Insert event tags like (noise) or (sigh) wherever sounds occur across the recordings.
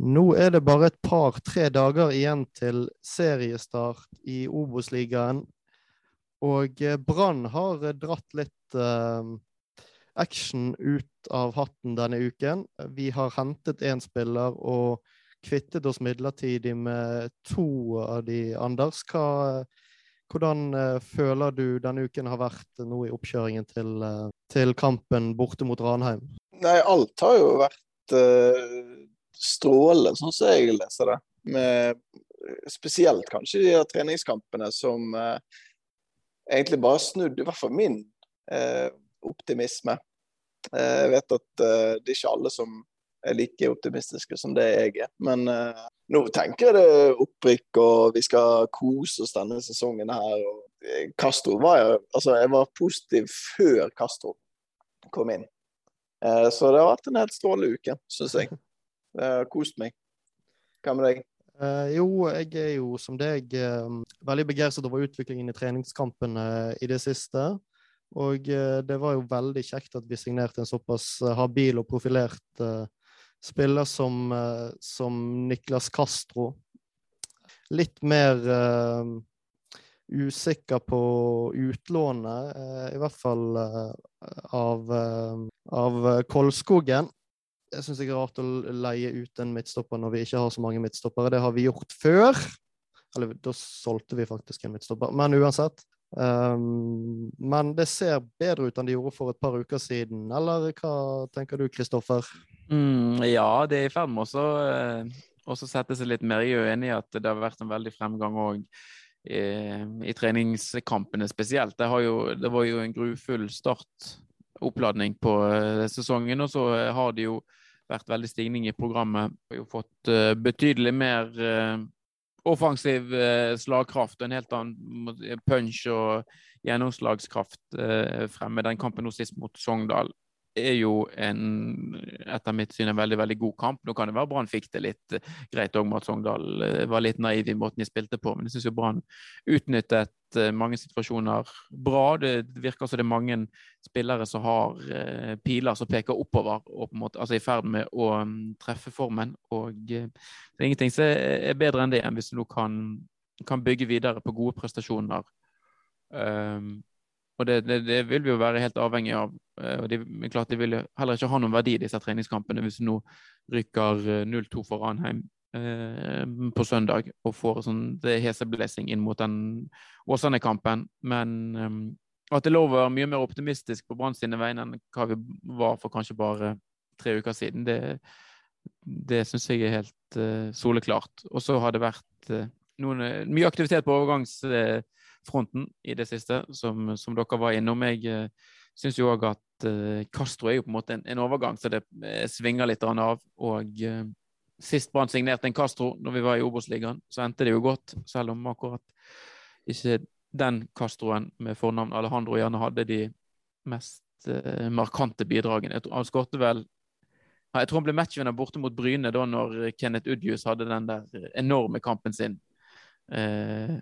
Nå er det bare et par-tre dager igjen til seriestart i Obos-ligaen. Og eh, Brann har eh, dratt litt uh, action ut av hatten denne uken. Vi har hentet én spiller og kvittet oss midlertidig med to av de, Anders. Hva, hvordan uh, føler du denne uken har vært nå i oppkjøringen til, til kampen borte mot Ranheim? Nei, alt har jo vært uh, strålende, sånn som jeg leser det. Med, spesielt kanskje de treningskampene som egentlig bare snudde, i hvert fall min eh, optimisme. Eh, jeg vet at eh, det er ikke alle som er like optimistiske som det jeg er. Men eh, nå tenker jeg det opprykk, og vi skal kose oss denne sesongen her. Og, eh, Castro var jeg, altså jeg var positiv før Castro kom inn. Eh, så det har vært en helt strålende uke, syns jeg. Har kost meg. Hva med deg? Uh, jo, jeg er jo som deg uh, veldig begeistret over utviklingen i treningskampene uh, i det siste. Og det var jo veldig kjekt at vi signerte en såpass habil og profilert spiller som, som, Niklas Castro. Litt mer usikker på utlånet, i hvert fall av, av Kolskogen jeg syns det er rart å leie ut en midtstopper når vi ikke har så mange midtstoppere. Det har vi gjort før. Eller da solgte vi faktisk en midtstopper. Men uansett. Um, men det ser bedre ut enn det gjorde for et par uker siden. Eller hva tenker du, Kristoffer? Mm, ja, det er i ferd med også å sette seg litt mer. Jeg er jo enig i at det har vært en veldig fremgang òg. I, I, treningskampene spesielt. Det, jo, det var jo en grufull start oppladning på uh, sesongen. Og så har de jo vært veldig stigning i programmet. Vi Har fått uh, betydelig mer uh, offensiv uh, slagkraft og en helt annen punch og gjennomslagskraft fremme. Den kampen nå sist mot Sogndal er jo en, etter mitt syn en veldig veldig god kamp. Nå kan det være Brann fikk det litt uh, greit òg med at uh, var litt naiv i måten de spilte på, men jeg syns Brann utnyttet uh, mange situasjoner bra. Det virker som det er mange spillere som har piler som peker oppover, og på en måte, altså i ferd med å um, treffe formen. og Det er ingenting som er bedre enn det, enn hvis du nå kan, kan bygge videre på gode prestasjoner. Um, og det, det, det, vil vi jo være helt avhengig av. Eh, og de, klart de vil heller ikke ha noen verdi, i disse treningskampene, hvis du nå rykker 0-2 eh, for Ranheim eh, på søndag og får sånn det heseblessing inn mot den Åsane-kampen. Men eh, at det lov å være mye mer optimistisk på Brann sine vegne enn hva vi var for kanskje bare tre uker siden, det, det syns jeg er helt eh, soleklart. Og så har det vært eh, noen, mye aktivitet på overgangs fronten i det siste, som, som dere var innom. Jeg uh, syns jo òg at uh, Castro er jo på en måte en, en overgang, så det uh, svinger litt av. Og sist Brann signerte en Castro når vi var i Obos-ligaen, så endte det jo godt, selv om akkurat ikke den Castroen med fornavn Alejandro gjerne hadde de mest markante bidragene. Han skårte vel jeg tror han ble matchvinner borte mot Bryne da når Kenneth Udjus hadde den der enorme kampen sin. Eh,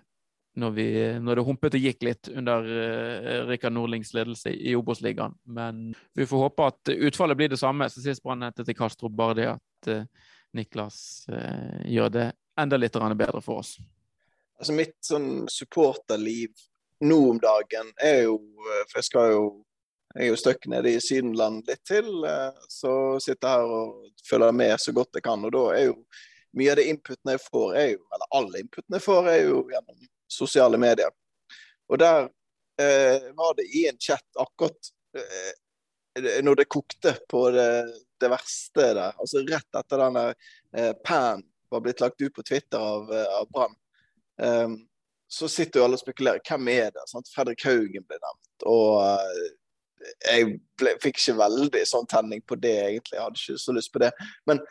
når, vi, når det humpet og gikk litt under uh, Rikard Nordlings ledelse i Obos-ligaen. Men vi får håpe at utfallet blir det samme Så sist Brann hentet til Castro, bare det at uh, Niklas uh, gjør det enda litt bedre for oss. Altså Mitt sånn supporterliv nå om dagen er jo For jeg skal jo jeg er jo stuck nede i Sydenland litt til, så sitter jeg her og følger med så godt jeg kan. Og da er jo mye av det inputen jeg får, er jo, eller alle inputen jeg får, er jo gjennom sosiale medier. Og der eh, var det i en chat akkurat eh, når det kokte på det, det, verste der, altså rett etter den der eh, Pan var blitt lagt ut på Twitter av, eh, av Brann, um, så sitter jo alle og spekulerer. Hvem er det? Sant? Fredrik Haugen ble nevnt. Og uh, jeg ble, fikk ikke veldig sånn tenning på det, egentlig. Jeg hadde ikke så lyst på det. Men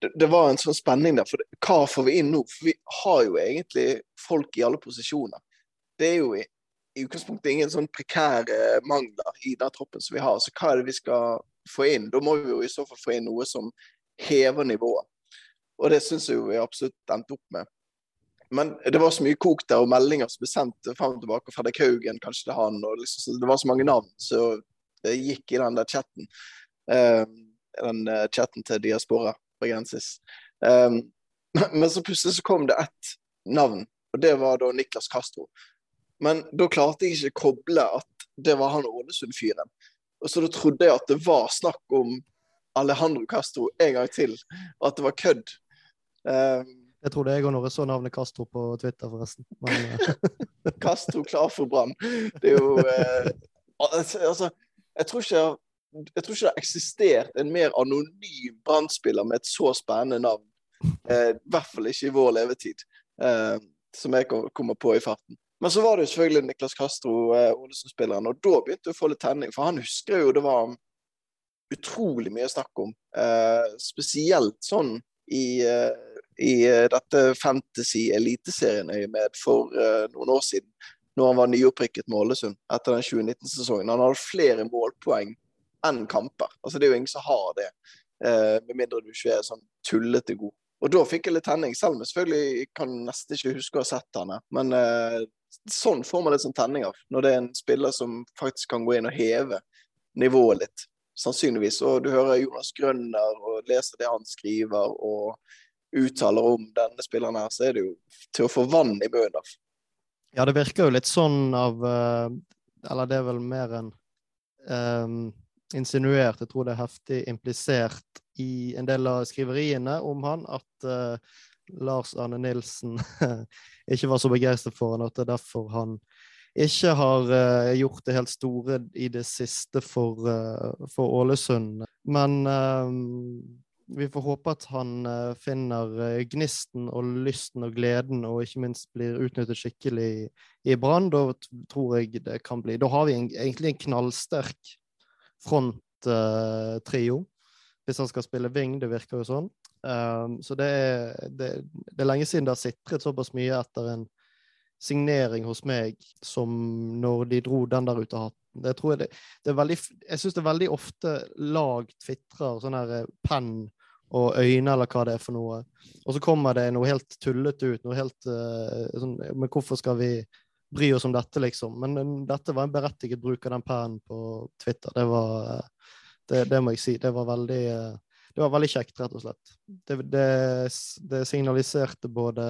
det, det, var en sånn spenning der. For hva får vi inn nå? For vi har jo egentlig folk i alle posisjoner. Det er jo i, i utgangspunktet ingen sånn prekære mangler i den troppen som vi har. Så hva er det vi skal få inn? Da må vi jo i så fall få inn noe som hever nivået. Og det syns jeg jo vi absolutt endte opp med. Men det var så mye kok der, og meldinger som ble sendt frem og tilbake. Fredrik Haugen, kanskje det han. og liksom, Det var så mange navn som gikk i den der chatten. Uh, den uh, chatten til Diaspora bergensis. Um, (laughs) men så plutselig så kom det ett navn, og det var da Niklas Castro. Men da klarte jeg ikke koble at det var han Ålesund-fyren. Og så da trodde jeg at det var snakk om Alejandro Castro en gang til, og at det var kødd. Um, jeg trodde jeg òg når jeg så navnet Castro på Twitter, forresten. Men, uh... (laughs) Castro klar for Brann. Det er jo uh, Altså, jeg tror ikke jeg tror ikke det har eksistert en mer anonym brannspiller med et så spennende navn. Eh, I hvert fall ikke i vår levetid, eh, som jeg kommer på i farten. Men så var det jo selvfølgelig Niklas Castro, eh, Ålesund-spilleren, og da begynte jeg å få litt tenning. For han husker jo det var utrolig mye snakk om. Eh, spesielt sånn i, eh, i eh, dette fantasy-eliteserien-øyemed for eh, noen år siden. Når han var nyopprykket med Ålesund etter den 2019-sesongen. Han hadde flere målpoeng enn kamper. Altså Det er jo ingen som har det, eh, med mindre du ikke er sånn tullete god. Og da fikk jeg litt tenning, selv om jeg selvfølgelig kan nesten ikke huske å ha sett henne. Men eh, sånn får man litt sånn tenning av, når det er en spiller som faktisk kan gå inn og heve nivået litt. Sannsynligvis. Og du hører Jonas Grønner og leser det han skriver og uttaler om denne spilleren her, så er det jo til å få vann i munnen av. Ja, det virker jo litt sånn av eh, Eller det er vel mer enn um, insinuert, jeg tror det er heftig implisert i en del av skriveriene om han at uh, Lars Arne Nilsen (laughs) ikke var så begeistret for han, at det er derfor han ikke har uh, gjort det helt store i det siste for, uh, for Ålesund. Men vi får håpe at han finner gnisten og lysten og gleden, og ikke minst blir utnyttet skikkelig i Brann. Da tror jeg det kan bli Da har vi en, egentlig en knallsterk fronttrio. hvis han skal spille wing, det virker jo sånn. Um, så det er, det, det er, lenge siden det har sitret såpass mye etter en signering hos meg som når de dro den der ut av hatten. Det tror jeg det, det er veldig Jeg syns det er veldig ofte lag tvitrer sånn her eh, penn og øyne, eller hva det er for noe. Og så kommer det noe helt tullete ut. noe helt uh, sånn, Men hvorfor skal vi bry oss om dette, liksom? Men dette var en berettiget bruk av den pennen på Twitter. Det var det, det, må jeg si. Det var veldig uh, det var veldig kjekt, rett og slett. Det, det signaliserte både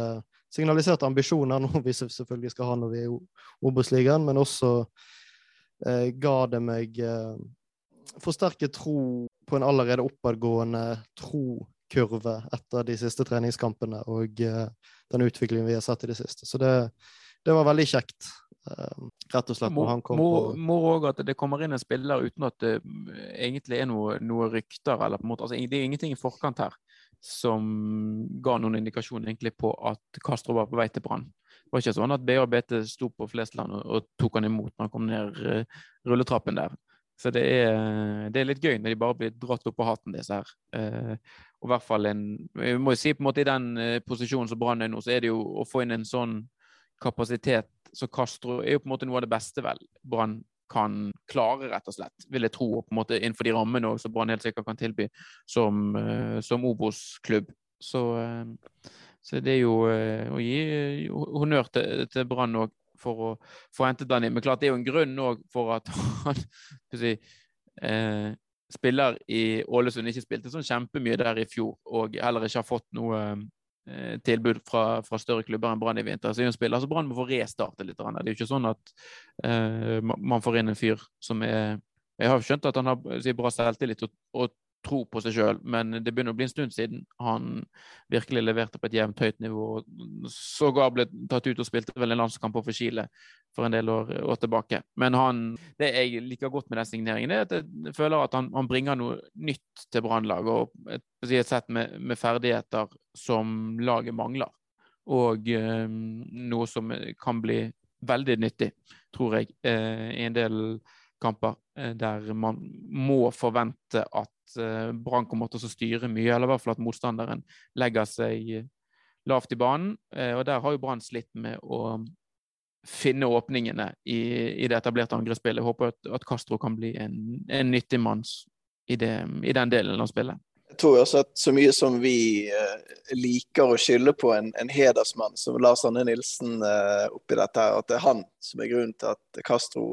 signaliserte ambisjoner, noe vi selvfølgelig skal ha når vi er i Obos-ligaen, men også eh, ga det meg eh, forsterket tro på en allerede oppadgående trokurve etter de siste treningskampene og eh, den utviklingen vi har sett i det siste. Så det, det var veldig kjekt. Uh, rett og slett når han kom Mor, på Mor òg at det kommer inn en spiller uten at det egentlig er noe, noe rykter. eller på en måte, altså, Det er ingenting i forkant her som ga noen indikasjon egentlig på at Castro var på vei til Brann. Det var ikke sånn at BA BT sto på Flesland og, og, tok han imot når han kom ned uh, rulletrappen der. Så det er, det er, litt gøy når de bare blir dratt opp på hatten, disse her. Uh, og i hvert fall en Vi må jo si på en måte i den uh, posisjonen som Brann er nå, så er det jo å få inn en sånn kapasitet så Castro er jo på en måte noe av det beste vel Brann kan klare, rett og slett. Vil jeg tro, på en måte innenfor de rammene som Brann helt sikkert kan tilby som, uh, som Obos-klubb. Så, uh, så, det er jo uh, å gi honnør til, til Brann òg for å få hentet den inn. Men klart det er jo en grunn òg for at (laughs) han si, spiller i Ålesund ikke spilte sånn kjempemye der i fjor, og heller ikke har fått noe Eh, tilbud fra, fra, større klubber enn Brann i vinter. Så er jo en spiller, så Brann må få restarte litt. Det er jo ikke sånn at uh, man får inn en fyr som er Jeg har skjønt at han har bra selvtillit og, og tro på seg sjøl, men det begynner å bli en stund siden han virkelig leverte på et jevnt høyt nivå. Sågar ble tatt ut og spilte vel en landskamp for Chile for en del år, år, tilbake. Men han, det jeg liker godt med den signeringen, er at jeg føler at han, han bringer noe nytt til Brannlaget. Og et, et sett med, med, ferdigheter som laget mangler. Og um, noe som kan bli veldig nyttig, tror jeg, uh, i en del kamper uh, der man må forvente at Brann kommer til å styre mye, eller i hvert fall at motstanderen legger seg lavt i banen. Uh, og der har jo Brann slitt med å finne åpningene i, i det etablerte angrepsspillet. Jeg håper at, at, Castro kan bli en, en nyttig mann i, i, den delen av spillet. Jeg tror også at så mye som vi liker å skylde på en, en hedersmann som Lars Anne Nilsen oppi dette, her, at det er han som er grunnen til at Castro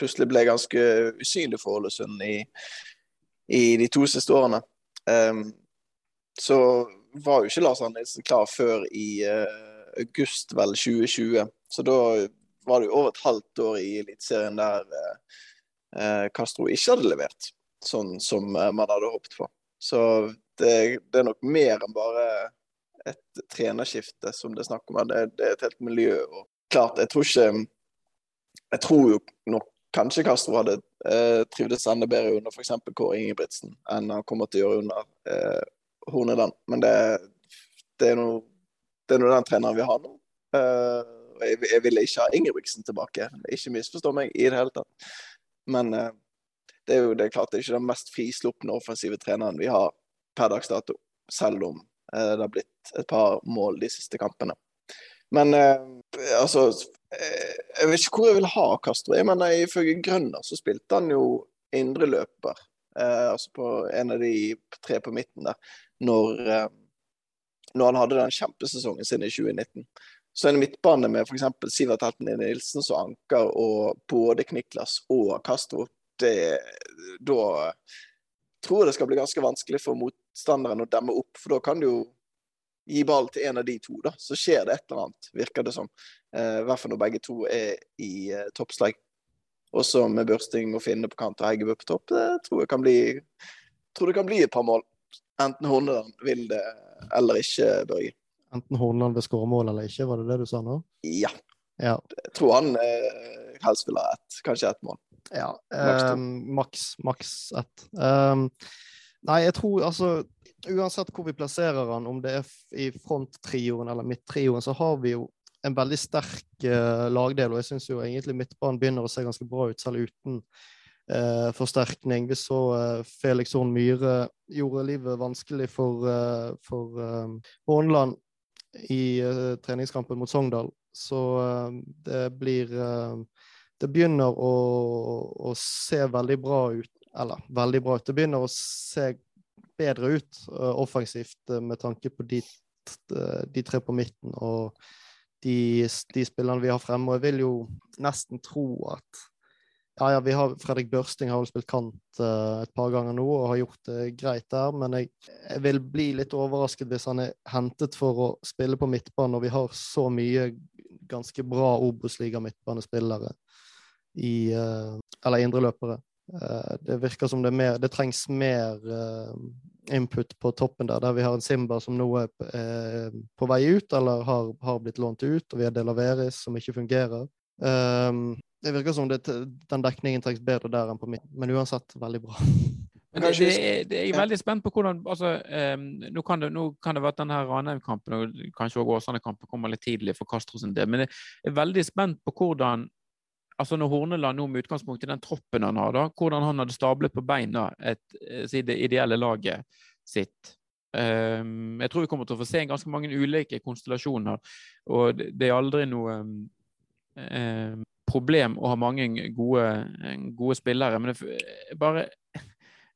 plutselig ble ganske usynlig for Ålesund i, i de to siste årene. Um, så var jo ikke Lars Arne Nilsen klar før i uh, august vel 2020. Så da var det jo over et halvt år i Eliteserien der uh, Castro ikke hadde levert sånn som man hadde håpet på. Så det, det, er nok mer enn bare et trenerskifte som det er snakk om. Det, det er et helt miljø. og klart, jeg tror ikke Jeg tror jo nok kanskje Castro hadde eh, trivdes enda bedre under f.eks. Kåre Ingebrigtsen enn han kommer til å gjøre under eh, Horneland. Men det, det er er den treneren vi har nå. Uh, jeg, jeg ville ikke ha Ingebrigtsen tilbake. Ikke misforstå meg i det hele tatt. Men uh, det er jo det er klart det er ikke den mest frislupne offensive treneren vi har per dags dato. Selv om uh, det har blitt et par mål de siste kampene. Men altså Jeg vet ikke hvor jeg vil ha Castro. Jeg mener Ifølge Grønner så spilte han jo indreløper. altså på en av de tre på midten der. Når når han hadde den kjempesesongen sin i 2019. Så en midtbane med f.eks. Sivert Helten Nilsen som anker, og både Kniklas og Castro, det, da tror jeg det skal bli ganske vanskelig for motstanderen å demme opp. For da kan det jo gi ball til en av de to, da. Så skjer det et eller annet, virker det som. Eh, I hvert fall når begge to er i eh, toppslag. Også med Børsting og Finne på kant og Heggebø på topp. Det tror jeg kan bli, tror det kan bli et par mål. Enten Horneland vil det eller ikke, Børge. Enten Horneland vil skåre mål eller ikke, var det det du sa nå? Ja. ja. Jeg tror han eh, helst vil ha ett, kanskje ett mål. Ja, eh, maks, maks ett. Um, nei, jeg tror altså Uansett hvor vi plasserer han, om det er i fronttrioen eller midttrioen, så har vi jo en veldig sterk uh, lagdel, og jeg syns jo egentlig midtbanen begynner å se ganske bra ut, selv uten eh, forsterkning. Vi så eh, Felix Horn Myhre gjorde livet vanskelig for, eh, for eh, Hornland i eh, treningskampen mot Sogndal. Så eh, det blir Det begynner å, å, se veldig bra ut. Eller veldig bra ut. Det begynner å se bedre ut offensivt med tanke på de, de tre på midten og de, de spillerne vi har fremme. Og jeg vil jo nesten tro at ja, ja, vi har, Fredrik Børsting har vel spilt kant uh, et par ganger nå og har gjort det greit der, men jeg, jeg, vil bli litt overrasket hvis han er hentet for å spille på midtbanen når vi har så mye ganske bra Obos-liga-midtbanespillere i uh, Eller indreløpere. Uh, det virker som det, er mer, det trengs mer input på toppen der, der vi har en Simba som nå er på vei ut, eller har, har blitt lånt ut, og vi har Delaveris som ikke fungerer. Um, det virker som det, den dekningen trengs bedre der enn på min, men uansett veldig bra. (laughs) Men det, det, er, det, er jeg veldig spent på hvordan altså, um, nå, kan det, nå kan det være at denne Ranheim-kampen og kanskje også Åsane-kampen kommer litt tidlig for Castro sin del, men jeg er veldig spent på hvordan altså Når Horneland nå med utgangspunkt i den troppen han har, da, hvordan han hadde stablet på beina et, eh, det ideelle laget sitt. Um, jeg tror vi kommer til å få se ganske mange ulike konstellasjoner, og det, er aldri noe um, problem å ha mange gode, gode spillere. Men det, bare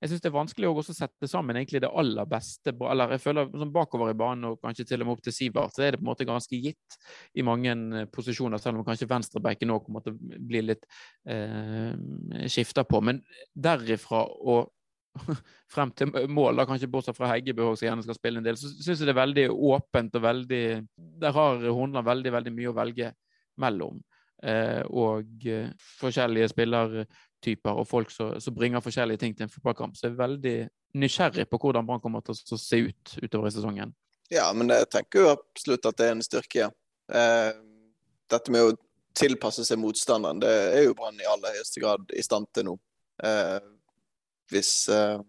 jeg syns det er vanskelig å sette sammen egentlig det aller beste. eller jeg føler sånn Bakover i banen og kanskje til og med opp til Sivert, så er det på en måte ganske gitt i mange eh, posisjoner, selv om kanskje venstrebekken nå kommer til å bli litt eh, skifta på. Men derifra og (laughs) frem til mål, da kanskje bortsett fra Heggebø som gjerne skal spille en del, så syns jeg det er veldig åpent og veldig Der har Hornland veldig, veldig mye å velge mellom. Eh, og eh, forskjellige spillertyper og folk som, bringer forskjellige ting til en fotballkamp. Så jeg er veldig nysgjerrig på hvordan Brann kommer til å se ut utover i sesongen. Ja, men jeg tenker jo absolutt at det er en styrke. Eh, dette med å tilpasse seg motstanderen, det er jo Brann i aller høyeste grad i stand til nå. Eh, hvis eh,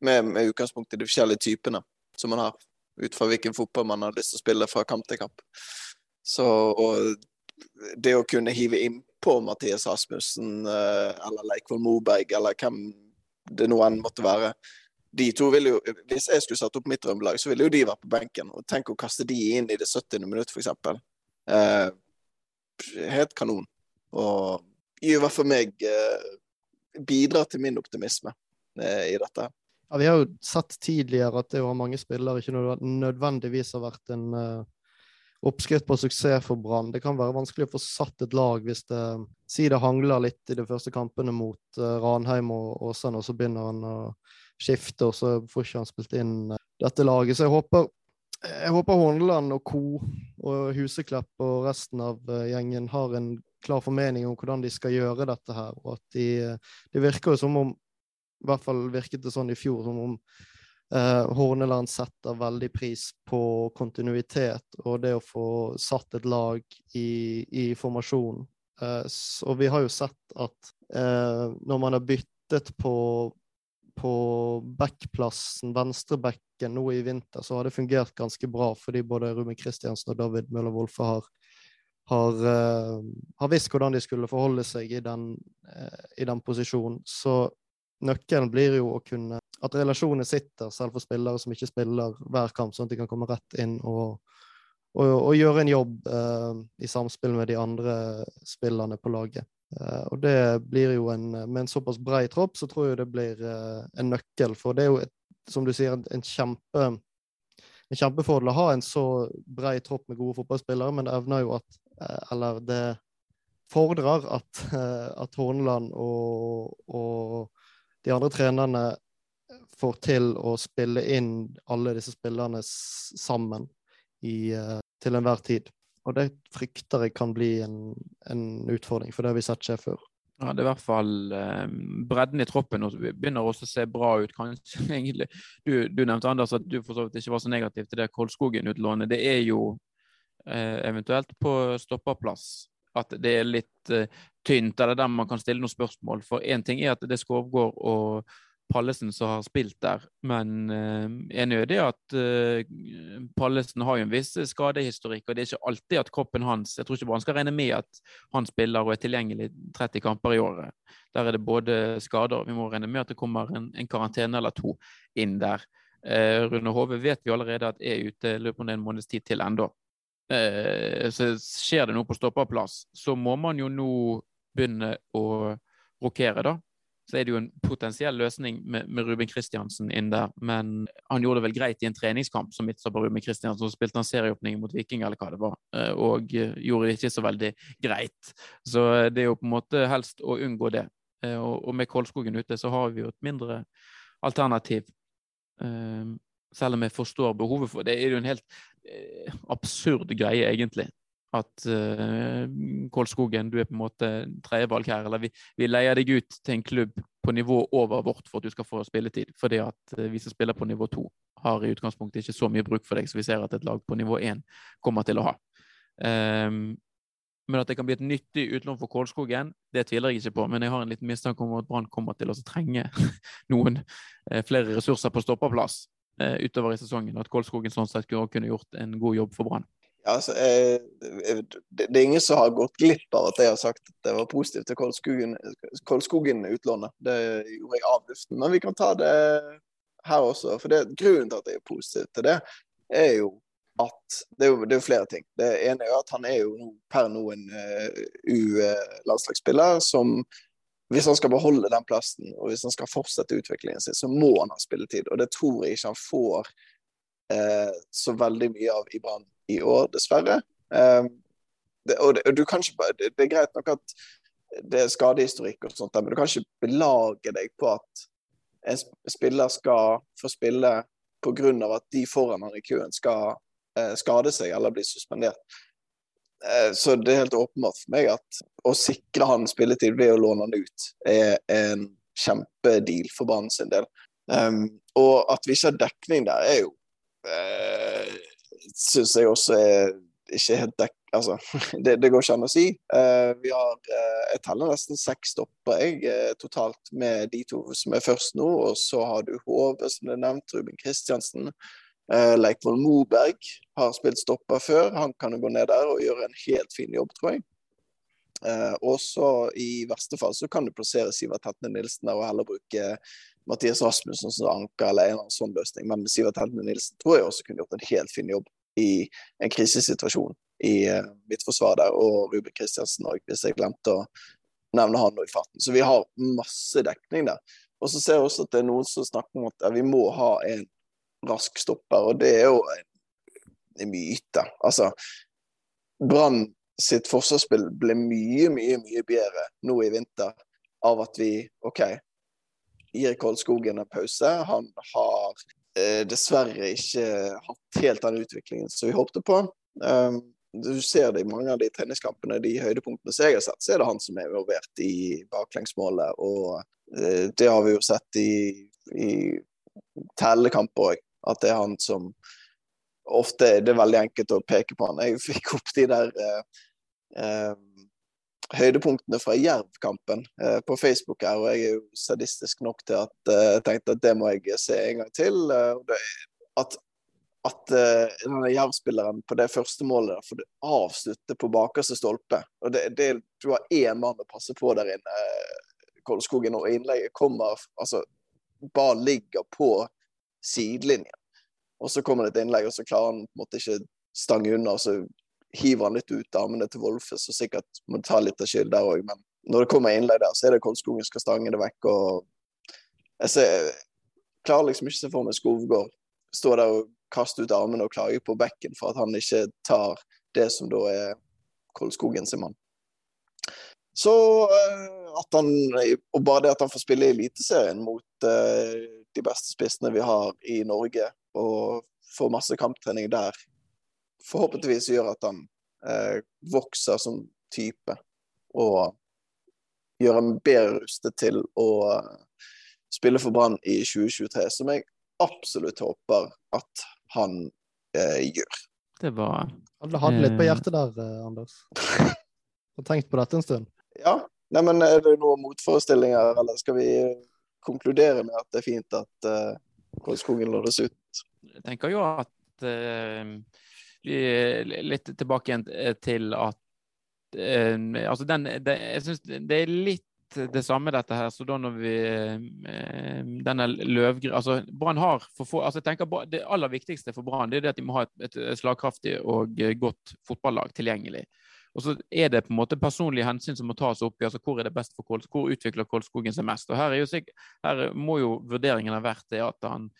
med, med, utgangspunkt i de forskjellige typene som man har, ut fra hvilken fotball man har lyst til å spille fra kamp til kamp. Så, og det å kunne hive innpå Mathias Rasmussen eh, eller Leikvoll Moberg eller hvem det nå enn måtte være de to ville jo, Hvis jeg skulle satt opp mitt drømmelag, så ville jo de vært på benken. og Tenk å kaste de inn i det 70. minutt, f.eks. Eh, helt kanon. Og i hvert fall meg eh, bidrar til min optimisme eh, i dette. Ja, Vi har jo sett tidligere at det å ha mange spillere ikke nødvendigvis har vært en uh, oppskrift på suksess for Brann. Det kan være vanskelig å få satt et lag hvis det si det hangler litt i de første kampene mot uh, Ranheim og Åsane, og så begynner han å skifte, og så får ikke han spilt inn uh, dette laget. Så jeg håper, jeg håper Horneland og co. og Huseklepp og resten av uh, gjengen har en klar formening om hvordan de skal gjøre dette her. Og at de, det virker jo som om I hvert fall virket det sånn i fjor, som om uh, Horneland setter veldig pris på kontinuitet og det å få satt et lag i, i formasjon. Eh, og vi har jo sett at eh, når man har byttet på på backplassen, venstrebacken, nå i vinter, så har det fungert ganske bra, fordi både Ruben Kristiansen og David Møller Wolfe har, har, uh, har, visst hvordan de skulle forholde seg i den, uh, i den, posisjonen. Så nøkkelen blir jo å kunne At relasjonene sitter, selv for spillere som ikke spiller hver kamp, sånn at de kan komme rett inn og, og, og gjøre en jobb eh, i samspill med de andre spillerne på laget. Eh, og det blir jo en Med en såpass brei tropp, så tror jeg det blir eh, en nøkkel. For det er jo, et, som du sier, en, kjempe en kjempefordel å ha en så brei tropp med gode fotballspillere, men det evner jo at uh, Eller det fordrer at, (laughs) at Horneland og, og, de andre trenerne får til å spille inn alle disse spillerne sammen i, til enhver tid. Og det frykter jeg kan bli en, en utfordring, for det har vi sett skje før. Ja, Det er i hvert fall eh, bredden i troppen og begynner også å se bra ut. kanskje (laughs) egentlig. Du, du nevnte Anders at du for så vidt ikke var så negativ til det Kolskogen-utlånet. Det er jo eh, eventuelt på stopperplass at det er litt eh, tynt, eller der man kan stille noen spørsmål. For én ting er at det Skovgård og Pallesen som har spilt der. Men jeg enig i det at uh, Pallesen har jo en viss skadehistorikk, og det er ikke alltid at kroppen hans Jeg tror ikke han skal regne med at han spiller og er tilgjengelig 30 kamper i året. Der er det både skader Vi må regne med at det kommer en, en karantene eller to inn der. Uh, Rune Hove vet vi allerede at er ute i løpet av en måneds tid til ennå. så skjer det noe på stopperplass, så må man jo nå begynne å rokere, da så er det jo en potensiell løsning med, med Ruben Kristiansen inn der. Men han gjorde det vel greit i en treningskamp som midtstopper Ruben Kristiansen. Så spilte han serieåpning mot Viking, eller hva det var, eh, og eh, gjorde det ikke så veldig greit. Så eh, det er jo på en måte helst å unngå det. Og med Kolskogen ute så har vi jo et mindre alternativ. Selv om jeg forstår behovet for det. det. er jo en helt absurd greie, egentlig at uh, Kolskogen, du er på en måte tredjevalg her. Eller vi, vi, leier deg ut til en klubb på nivå over vårt for at du skal få spilletid. Fordi at uh, vi som spiller på nivå to, har i utgangspunktet ikke så mye bruk for deg så vi ser at et lag på nivå én kommer til å ha. Um, men at det kan bli et nyttig utlån for Kålskogen, det tviler jeg ikke på. Men jeg har en liten mistanke om at Brann kommer til å trenge (laughs) noen uh, flere ressurser på stopperplass utover i sesongen. At Kålskogen sånn sett kunne gjort en god jobb for Brann. Altså, jeg, det, det, er ingen som har gått glipp av at jeg har sagt at det var positivt til Kolskogen-utlånet. Det gjorde jeg av luften. Men vi kan ta det her også. For det, grunnen til at jeg er positiv til det, er jo at Det er jo, det er flere ting. Det ene er jo at han er jo per nå en uh, U-landslagsspiller som hvis han skal beholde den plassen og hvis han skal fortsette utviklingen sin, så må han ha spilletid. Og det tror jeg ikke han får eh, så veldig mye av i Brann i år, dessverre. Um, det, og, det, og du kan ikke, det, det, er greit nok at det er skadehistorikk og sånt, men du kan ikke belage deg på at en spiller skal få spille pga. at de foran han i køen skal eh, skade seg eller bli suspendert. Eh, så det er helt åpenbart for meg at å sikre han spilletid ved å låne han ut, er en kjempedeal for banen sin del. Um, og at vi ikke har dekning der, er jo eh, syns jeg også er ikke helt dekk... Altså, (laughs) det, det, går ikke an å si. Uh, vi har uh, Jeg teller nesten seks stopper jeg, uh, totalt med de to som er først nå. Og så har du Hove, som det er nevnt, Ruben Kristiansen. Uh, Leikvoll Moberg har spilt stopper før. Han kan jo gå ned der og gjøre en helt fin jobb, tror jeg. Uh, og så i verste fall så kan du plassere Sivert Hetne Nilsen der og heller bruke Mathias Rasmussen som anker eller en eller annen sånn løsning. Men Sivert Hetne Nilsen tror jeg også kunne gjort en helt fin jobb i en krisesituasjon i mitt forsvar der, og Ruben Kristiansen òg, hvis jeg glemte å nevne han i farten. Så vi har masse dekning der. Og så ser jeg også at det er noen som snakker om at vi må ha en rask stopper, og det er jo en myte. Altså, Brann sitt forsvarsspill ble mye, mye, mye bedre nå i vinter av at vi OK, gir Koldskogen en pause. Han har eh, dessverre ikke hatt helt den utviklingen som vi håpte på. Um, du ser det i mange av de treningskampene, de høydepunktene som jeg har sett, så er det han som er involvert i baklengsmålet. Og uh, det har vi jo sett i, i tellekamp òg, at det er han som ofte det er veldig enkelt å peke på han. Jeg fikk opp de der eh, uh, høydepunktene fra Jerv-kampen eh, på Facebook her, og jeg er jo sadistisk nok til at eh, jeg tenkte at det må jeg se en gang til. Eh, at at uh, denne Jerv-spilleren på det første målet der, får avslutte på bakerste stolpe. og det, det, Du har én mann å passe på der inne, Kolskogen, og innlegget kommer altså Ballen ligger på sidelinjen. Og så kommer det et innlegg, og så klarer han på en måte ikke stange unna. og så hiver han litt ut armene til Wolfe, så sikkert må ta litt av skyld der òg. Men når det kommer innlegg der, så er det Kolskogen skal stange det vekk. og Jeg, ser, klarer liksom ikke å se for meg Skovgård stå der og kaste ut armene og klage på bekken for at han ikke tar det som da er Kolskogen sin mann. Så eh, at han, og bare det at han får spille i Eliteserien mot uh, de beste spissene vi har i Norge, og får masse kamptrening der, forhåpentligvis gjør at han eh, vokser som type og gjør ham bedre rustet til å uh, spille for Brann i 2023, som jeg absolutt håper at han eh, gjør. Det var Alle hadde litt på eh, hjertet der, eh, Anders. (laughs) Har tenkt på dette en stund? Ja. Neimen, Er det noen motforestillinger, eller skal vi konkludere med at det er fint at uh, Kolskogen lånes ut? Jeg tenker jo at uh, litt tilbake igjen eh, til at eh, altså den, det, Jeg syns det er litt det samme, dette her. Så da når vi eh, Denne løvgry... Altså, Brann har for få altså jeg tenker Det aller viktigste for Brann er at de må ha et, et slagkraftig og godt fotballag tilgjengelig. Og så er det på en måte personlige hensyn som må tas opp i. altså Hvor er det best for Kols, hvor utvikler Kolskogen seg mest? Og Her, er jo, her må jo vurderingen ha vært det at han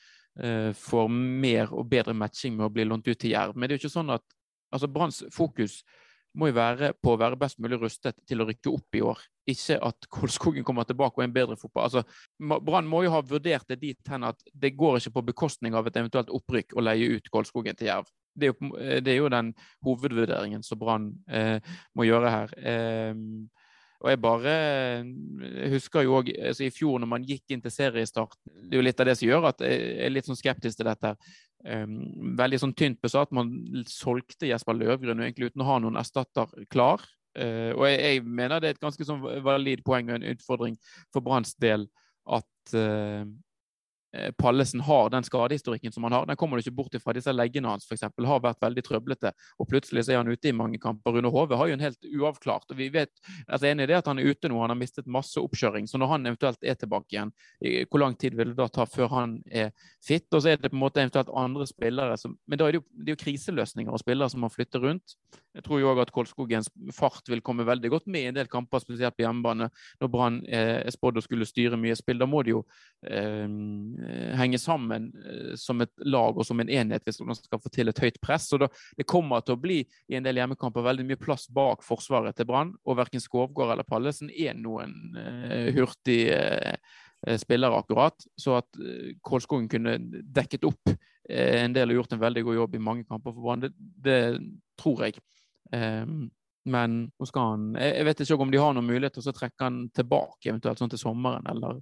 får mer og bedre matching med å bli lånt ut til Jerv. Men det er jo ikke sånn at altså Branns fokus må jo være på å være best mulig rustet til å rykke opp i år. Ikke at Kolskogen kommer tilbake og er en bedre fotball. Altså, Brann må jo ha vurdert det dit hen at det går ikke på bekostning av et eventuelt opprykk å leie ut Kolskogen til Jerv. Det er, jo, det er jo, den hovedvurderingen som Brann eh, må gjøre her. Eh, og jeg bare jeg husker jo òg altså i fjor, når man gikk inn til seriestart Det er jo litt av det som gjør at jeg er litt sånn skeptisk til dette. Um, veldig sånn tynt besatt. Man solgte Jesper Løvgrunn egentlig uten å ha noen erstatter klar. Uh, og jeg, jeg, mener det er et ganske sånn valid poeng og en utfordring for Branns del at uh, Eh, Pallesen har den skadehistorikken som han har. Den kommer du ikke bort ifra. Disse leggene hans for eksempel, har vært veldig trøblete, og plutselig så er han ute i mange kamper. Rune Hove har jo en helt uavklart. og vi vet, altså Enig i det at han er ute nå, han har mistet masse oppkjøring. Så når han eventuelt er tilbake igjen, hvor lang tid vil det da ta før han er fit? Og så er det på en måte eventuelt andre spillere som Men da er det jo, det er jo kriseløsninger og spillere som må flytte rundt. Jeg tror jo òg at Kolskogens fart vil komme veldig godt med i en del kamper, spesielt på hjemmebane, når Brann er spådd å skulle styre mye spill. Da må de jo eh, Eh, henge sammen eh, som et lag og som en enhet hvis man skal få til et høyt press. Så Det kommer til å bli i en del hjemmekamper veldig mye plass bak forsvaret til Brann. Og verken Skovgård eller Pallesen er noen uh, hurtig uh, spiller, akkurat. Så at Kålskogen kunne dekket opp en del og gjort en veldig god jobb i mange kamper for Brann, det, det, tror jeg. Um, men nå skal han Jeg vet ikke om de har noen mulighet til å trekke han tilbake eventuelt sånn til sommeren, eller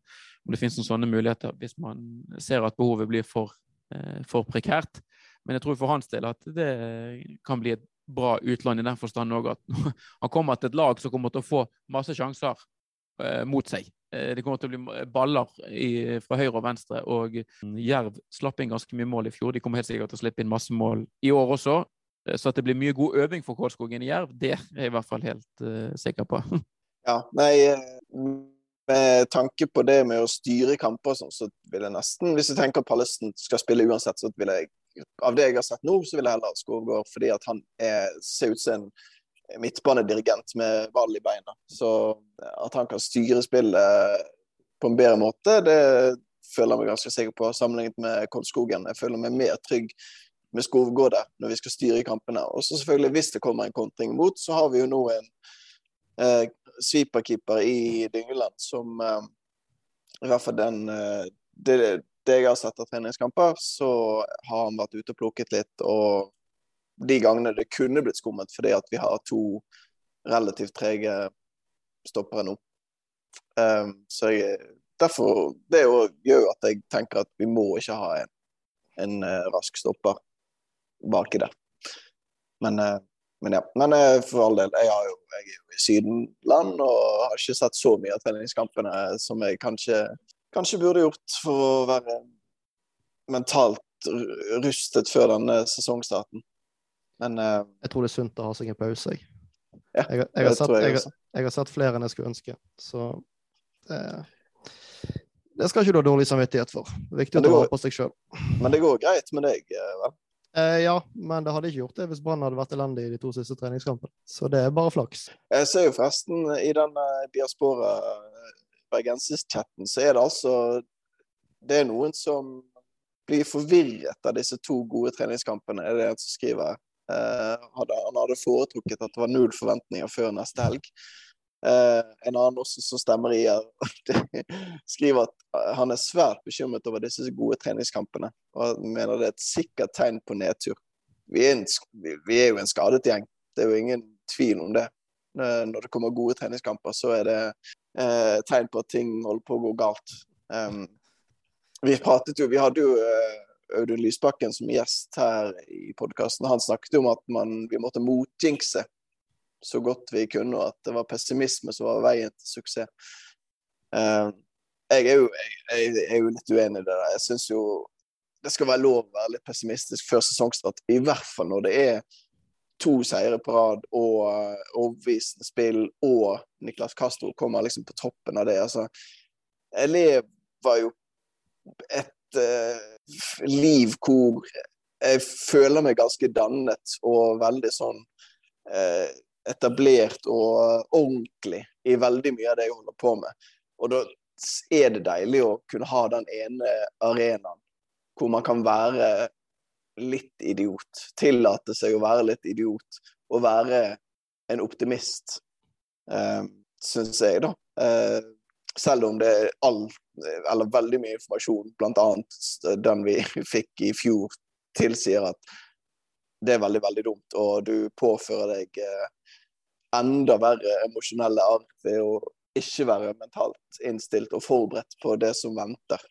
om det finnes noen sånne muligheter hvis man ser at behovet blir for, eh, for prekært. Men jeg tror for hans del at det kan bli et bra utlån i den forstand òg at (laughs) han kommer til et lag som kommer til å få masse sjanser eh, mot seg. Eh, det kommer til å bli baller i, fra høyre og venstre. og Jerv slapp inn ganske mye mål i fjor. De kommer helt sikkert til å slippe inn masse mål i år også. Så at det blir mye god øving for Kålskogen i Jerv, det er jeg i hvert fall helt uh, sikker på. (laughs) ja, nei, med tanke på det med å styre kamper sånn, så vil jeg nesten Hvis jeg tenker at Pallesen skal spille uansett, så vil jeg av det jeg har sett nå, så vil jeg heller ha Skovgård, fordi at han er, ser ut som en midtbanedirigent med ball i beina. Så at han kan styre spillet på en bedre måte, det føler jeg meg ganske sikker på, sammenlignet med Kolskogen. Jeg føler meg mer trygg med Skovgårde når vi skal styre kampene. Og så selvfølgelig, hvis det kommer en kontring mot, så har vi jo nå en eh, sweeperkeeper i Dyngeland som eh, I hvert fall den eh, det, det jeg har sett av treningskamper, så har han vært ute og plukket litt. Og de gangene det kunne blitt skummet fordi at vi har to relativt trege stoppere nå. Um, så jeg, derfor Det gjør at jeg tenker at vi må ikke ha en, en uh, rask stopper baki der. Men, men ja. Men uh, for all del, jeg, jo, jeg, er jo i Sydenland og har ikke sett så mye av treningskampene som jeg kanskje, kanskje burde gjort for å være mentalt rustet før denne sesongstarten. Men Jeg tror det er sunt å ha seg en pause, jeg. Ja, jeg, jeg, har sett, jeg, jeg, har sett, flere enn jeg skulle ønske. Så det, det skal ikke du ha dårlig samvittighet for. Det er viktig å ta vare på seg sjøl. Men det går greit med deg, eh, vel? Eh, ja, men det hadde ikke gjort det hvis Brann hadde vært elendig i de to siste treningskampene. Så det er bare flaks. Jeg ser jo forresten i den diaspora eh, bergensis-chatten, så er det altså Det er noen som blir forvirret av disse to gode treningskampene, er det en som skriver. Uh, hadde, han hadde foretrukket at det var null forventninger før neste helg. Uh, en annen også som stemmer i her, (laughs) skriver at eh, han er svært bekymret over disse gode treningskampene. Og mener det er et sikkert tegn på nedtur. Vi er, en, vi er jo en skadet gjeng, det er jo ingen tvil om det. Uh, når det kommer gode treningskamper, så er det uh, tegn på at ting holder på å gå galt. Um, vi pratet jo, vi hadde jo Audun Lysbakken som gjest her i podkasten. Han snakket om at man, vi måtte motjinxe så godt vi kunne, og at det var pessimisme som var veien til suksess. Uh, jeg, er jo, jeg, jeg, er jo, litt uenig i det. Jeg syns jo det skal være lov å være litt pessimistisk før sesongstart, i hvert fall når det er to seire på rad og uh, overbevisende spill, og Niklas Castro kommer liksom på toppen av det. Altså, jeg lever jo et uh, liv hvor jeg føler meg ganske dannet og veldig sånn uh, etablert og ordentlig i veldig mye av det jeg holder på med. Og da er det deilig å kunne ha den ene arenaen hvor man kan være litt idiot. Tillate seg å være litt idiot. Og være en optimist, eh, syns jeg, da. Eh, selv om det er all, eller veldig mye informasjon, bl.a. den vi (laughs) fikk i fjor, tilsier at det er veldig, veldig dumt, og du påfører deg eh, enda verre emosjonelle arr ved å ikke være mentalt innstilt og forberedt på det som venter.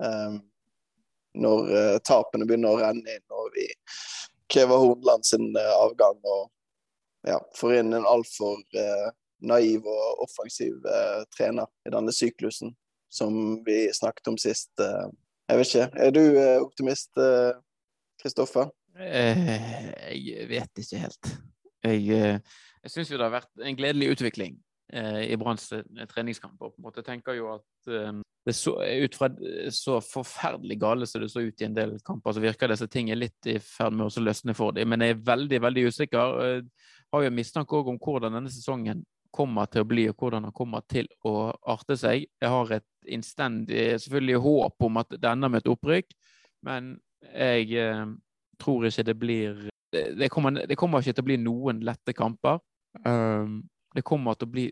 Um, når uh, tapene begynner å renne inn og vi krever Hornland sin uh, avgang og ja, får inn en altfor uh, naiv og offensiv trener i denne syklusen som vi snakket om sist. jeg vet ikke. Er du optimist, Kristoffer? jeg vet ikke helt. Jeg jeg syns jo det har vært en gledelig utvikling eh, i Branns eh, treningskamper. på en måte. Tenker jo at eh, det så, ut fra så forferdelig gale som det så ut i en del kamper, så virker disse tingene litt i ferd med å løsne for dem. Men jeg er veldig veldig usikker. Jeg har jo mistanke om hvordan denne sesongen kommer til å bli, og hvordan han kommer til å arte seg. Jeg har et innstendig selvfølgelig håp om at det ender med et opprykk, men jeg eh, tror ikke det blir det kommer, det kommer, ikke til å bli noen lette kamper. Um, det kommer til å bli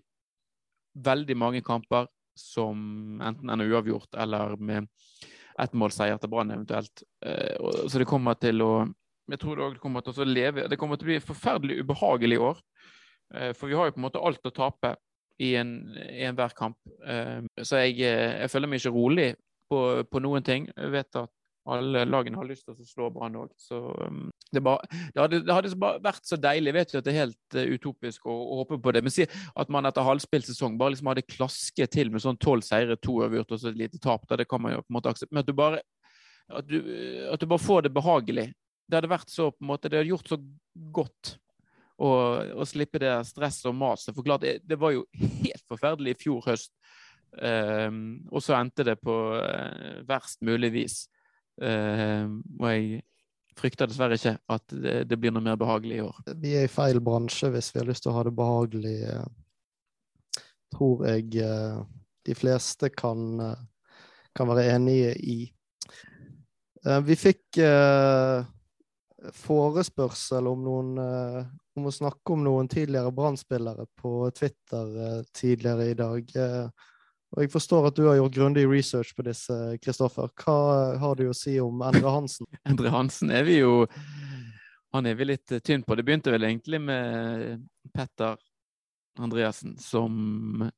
veldig mange kamper som enten ender uavgjort eller med ettmålsseier til Brann eventuelt. Uh, så det kommer til å Jeg tror det kommer til å leve Det kommer til å bli forferdelig ubehagelig i år. Uh, for vi har jo på en måte alt å tape i enhver en kamp. Uh, så jeg, jeg, føler meg ikke rolig på, på noen ting. Jeg vet at alle lagene har lyst til å slå Brann òg. Um, det, det, hadde, det, hadde, vært så deilig. Vet jo at det er helt uh, utopisk å, å, håpe på det, men si at man etter halvspilt sesong bare liksom hadde klasket til med sånn tolv seire, to uavgjort og så et lite tap. Da, det kan man jo på en måte akseptere. Men at du bare at du, at du, bare får det behagelig. Det hadde vært så på en måte, det hadde gjort så godt å, å slippe det stresset og maset. For klart, det, var jo helt forferdelig i fjor høst. Um, og så endte det på uh, verst mulig vis. Uh, og jeg frykter dessverre ikke at det, det, blir noe mer behagelig i år. Vi er i feil bransje hvis vi har lyst til å ha det behagelig, uh, tror jeg uh, de fleste kan, kan, være enige i. vi fikk forespørsel om, noen, om å snakke om noen tidligere brann på Twitter tidligere i dag. Og jeg forstår at du har gjort grundig research på disse, Kristoffer. Hva har du å si om Endre Hansen? (laughs) Endre Hansen er vi jo Han er vi litt tynn på. Det begynte vel egentlig med Petter Andreassen, som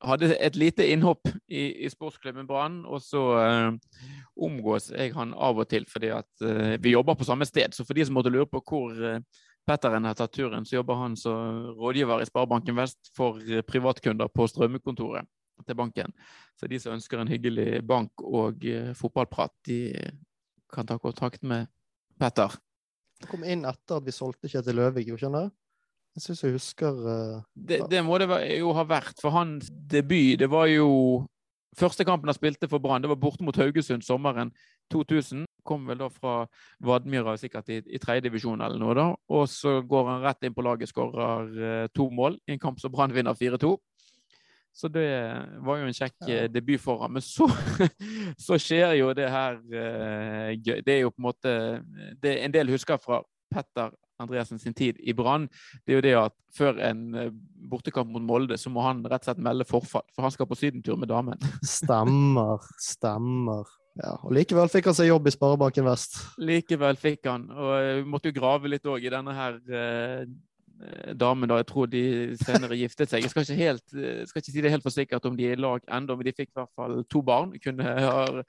hadde et lite innhopp i, i sportsklubben Brann. Og så uh, omgås jeg han av og til fordi at uh, vi jobber på samme sted. Så for de som måtte lure på hvor uh, Petteren har tatt turen, så jobber han som rådgiver i Sparebanken Vest for privatkunder på strømmekontoret til banken. Så de som ønsker en hyggelig bank og fotballprat, de kan ta kontakt med Petter. Det kom inn etter at vi solgte Kjetil Løvig, skjønner du? Jeg syns jeg husker uh, det, det, må det jo ha vært, for hans debut Det var jo Første kampen han spilte for Brann, det var borte mot Haugesund sommeren 2000. Kom vel da fra Vadmyra, sikkert i, i tredjedivisjon eller noe, da. Og så går han rett inn på laget, skårer uh, to mål i en kamp som Brann vinner 4-2. Så det var jo en kjekk ja. Eh, debut for ham. Men så, (laughs) så, skjer jo det her uh, gøy. Det er jo på en måte det En del husker fra Petter Andreassen sin tid i Brann, det er jo det at før en eh, bortekamp mot Molde, så må han rett og slett melde forfall, for han skal på sydentur med damen. (laughs) Stemmer, stemmer. Ja, og Likevel fikk han seg jobb i Sparebanken Vest. Likevel fikk han, og vi eh, måtte jo grave litt òg i denne her eh, damen. da, Jeg tror de senere giftet seg. Jeg skal ikke, helt, eh, skal ikke si det helt for sikkert om de er i lag ennå, men de fikk i hvert fall to barn. Kunne, har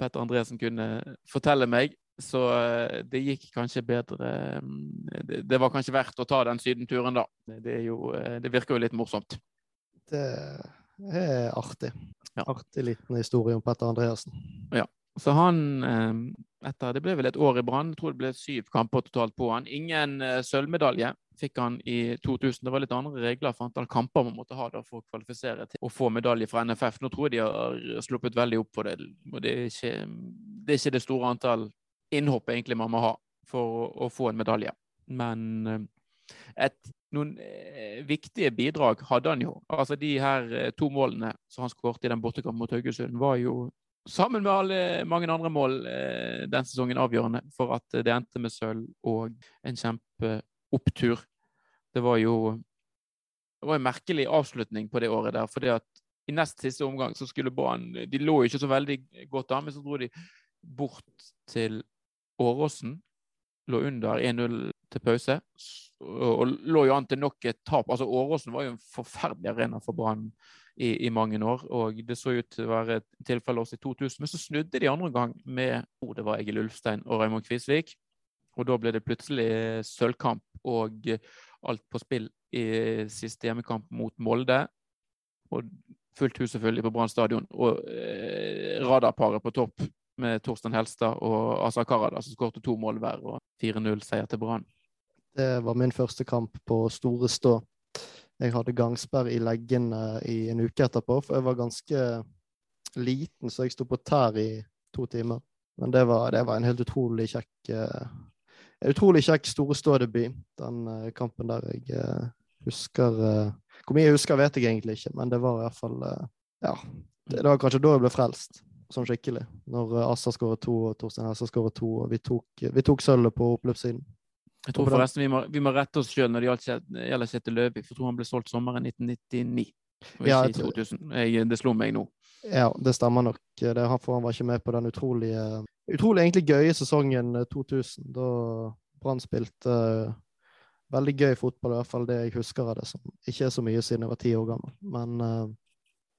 Petter Andresen kunne fortelle meg. Så eh, det gikk kanskje bedre mm, Det var kanskje verdt å ta den sydenturen, da. Det, jo, eh, det virker jo litt morsomt. Det er artig. Ja. Artig liten historie om Petter Andreassen. Ja. Så han eh, etter, Det ble vel et år i Brann. Tror det ble syv kamper totalt på han. Ingen sølvmedalje fikk han i 2000. Det var litt andre regler for antall kamper man måtte ha for å kvalifisere til å få medalje fra NFF. Nå tror jeg de har sluppet veldig opp for det. Det er, ikke, det er ikke det store antall innhopp egentlig man må ha for å, få en medalje. Men eh, et, noen eh, viktige bidrag hadde han jo. Altså De her eh, to målene som han skåret i den bortekampen mot Haugesund, var jo sammen med alle, mange andre mål eh, den sesongen avgjørende for at det endte med sølv og en kjempeopptur. Det var jo det var en merkelig avslutning på det året der. fordi at i nest siste omgang så skulle Brann De lå jo ikke så veldig godt an, men så dro de bort til Åråsen lå under 1-0 til pause og lå jo an til nok et tap. Altså Åråsen var jo en forferdelig arena for Brann i, i, mange år, og det så ut til å være et tilfelle også i 2000. Men så snudde de andre gang med oh, det var Egil Ulfstein og Raymond Kvisvik. Og da ble det plutselig sølvkamp og alt på spill i siste hjemmekamp mot Molde. Og fullt hus selvfølgelig på Brann stadion. Og eh, radarparet på topp med Torstein Helstad og Asa Karada, som skårte to mål hver og 4-0-seier til Brann. Det var min første kamp på Store Stå. Jeg hadde gangsperr i leggene i en uke etterpå, for jeg var ganske liten, så jeg sto på tær i to timer. Men det var, det var en helt utrolig kjekk uh, utrolig kjekk Store Stå-debut, den uh, kampen der jeg uh, husker Hvor mye jeg husker, vet jeg egentlig ikke, men det var i hvert fall Ja. Det, var kanskje da jeg ble frelst sånn skikkelig. Når eh, Assa skåret to og Torstein Hessa skåret to, og vi tok, vi tok sølvet på oppløpssiden. Jeg tror forresten vi må, vi må rette oss sjøl når det gjelder Kjetil Løvik, for jeg tror han ble solgt sommeren 1999. Og ja, ikke i 2000. Jeg, det slo meg nå. Ja, det stemmer nok. Det, for han var ikke med på den utrolige, utrolig egentlig gøye sesongen 2000, eh, da Brann spilte uh, veldig gøy fotball, i hvert fall det jeg husker av det. som Ikke er så mye siden jeg var ti år gammel, men uh,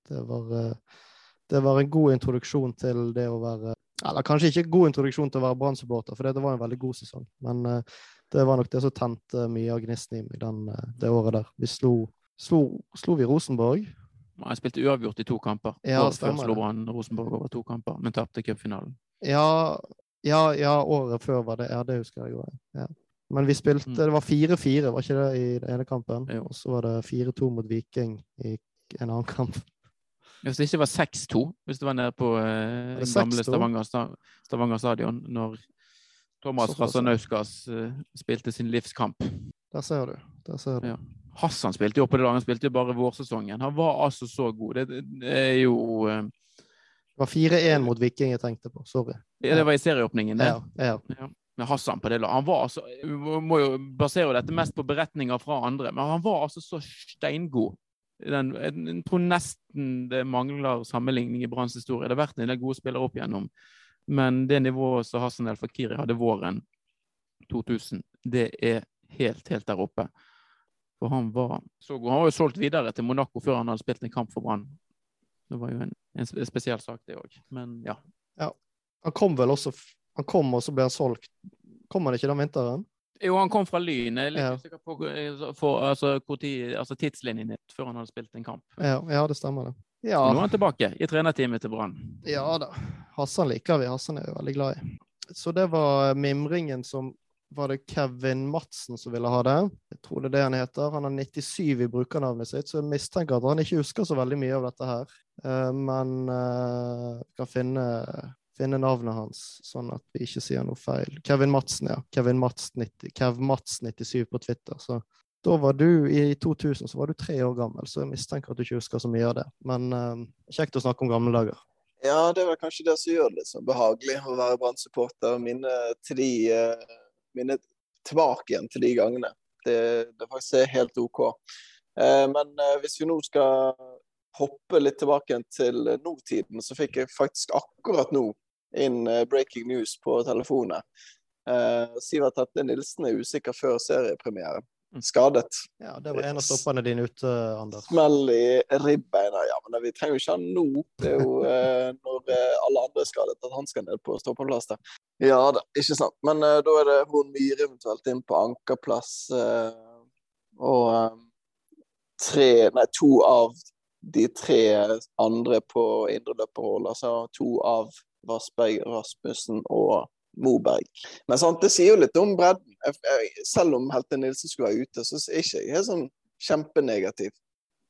det var uh, det var en god introduksjon til det å være Eller kanskje ikke god introduksjon til å være Brann-supporter, for det var en veldig god sesong. Men uh, det var nok det som tente mye av gnisten i meg den, uh, det året der. Vi slo, slo, slo vi Rosenborg. Jeg spilte uavgjort i to kamper. Ja, året før slo Brann Rosenborg over to kamper, men tapte cupfinalen. Ja, ja, ja, året før var det. Ja, det husker jeg òg. Ja. Men vi spilte mm. Det var 4-4, var ikke det, i den ene kampen? Og så var det 4-2 mot Viking i en annen kamp. Hvis det ikke var 6-2, hvis det var nede på eh, gamle Stavanger, Stavanger, stadion, når Thomas Rasanauskas eh, spilte sin livskamp. Der ser du. Der ser du. Ja. Hassan spilte jo på det laget, han spilte jo bare vårsesongen. Han var altså så god. Det, er jo eh, Det var 4-1 mot Viking jeg tenkte på. Sorry. Ja, det var i serieåpningen, det. Ja, ja. ja. Med Hassan på det laget. Han var altså Vi må jo basere dette mest på beretninger fra andre, men han var altså så steingod den, jeg tror nesten det mangler sammenligning i Branns historie. Det har vært en del gode spillere opp igjennom, men det nivået som Hassan El Fakiri hadde våren 2000, det er helt, helt der oppe. For han var så god. Han var jo solgt videre til Monaco før han hadde spilt en kamp for Brann. Det var jo en, en spesiell sak, det òg. Men ja. ja. Han kom vel også Han kom, og så ble han solgt. Kom han ikke den vinteren? Jo, han kom fra Lyn. Jeg er litt usikker på for, altså, tid, altså, tidslinjen før han hadde spilt en kamp. Ja, ja det stemmer, det. Ja. Nå er han tilbake i trenerteamet til Brann. Ja da. Hassan liker vi. Hassan er vi veldig glad i. Så det var mimringen som var det Kevin Madsen som ville ha det. Jeg tror det er det han heter. Han har 97 i brukernavnet sitt, så jeg mistenker at han ikke husker så veldig mye av dette her. Uh, men vi kan finne, finne, navnet hans, sånn at vi ikke sier noe feil. Kevin Madsen, ja. Kevin Mats 90, Kev Mats 97 på Twitter. Så da var du i 2000 så var du tre år gammel, så jeg mistenker at du ikke husker så mye av det. Men uh, kjekt å snakke om gamle dager. Ja, det vel kanskje det som gjør det litt sånn behagelig å være Brann-supporter. Minne de minne tilbake igjen til de gangene. Det, det faktisk er helt OK. Eh, men eh, hvis vi nå skal hoppe litt tilbake igjen til nåtiden, så fikk jeg faktisk akkurat nå inn eh, breaking news på telefonen. Eh, Sivert Tette Nilsen er usikker før seriepremiere. Skadet. Ja, Det var en av stoppene dine ute, Anders. Smell i ribbeina. Ja, men vi trenger jo ikke han nå. Det er jo (laughs) eh, når eh, alle andre er skadet at han skal ned på stoppeplass der. Ja da, ikke sant. Men eh, da er det Horn Myhre eventuelt inn på ankerplass. Eh, og eh, tre, nei, to av de tre andre på indreløperhold. Altså to av Vassberg, Rasmussen og Moberg. Men sant, det sier jo litt om bredden. Selv om Helte Nilsen skulle være ute, så er ikke helt sånn kjempenegativ.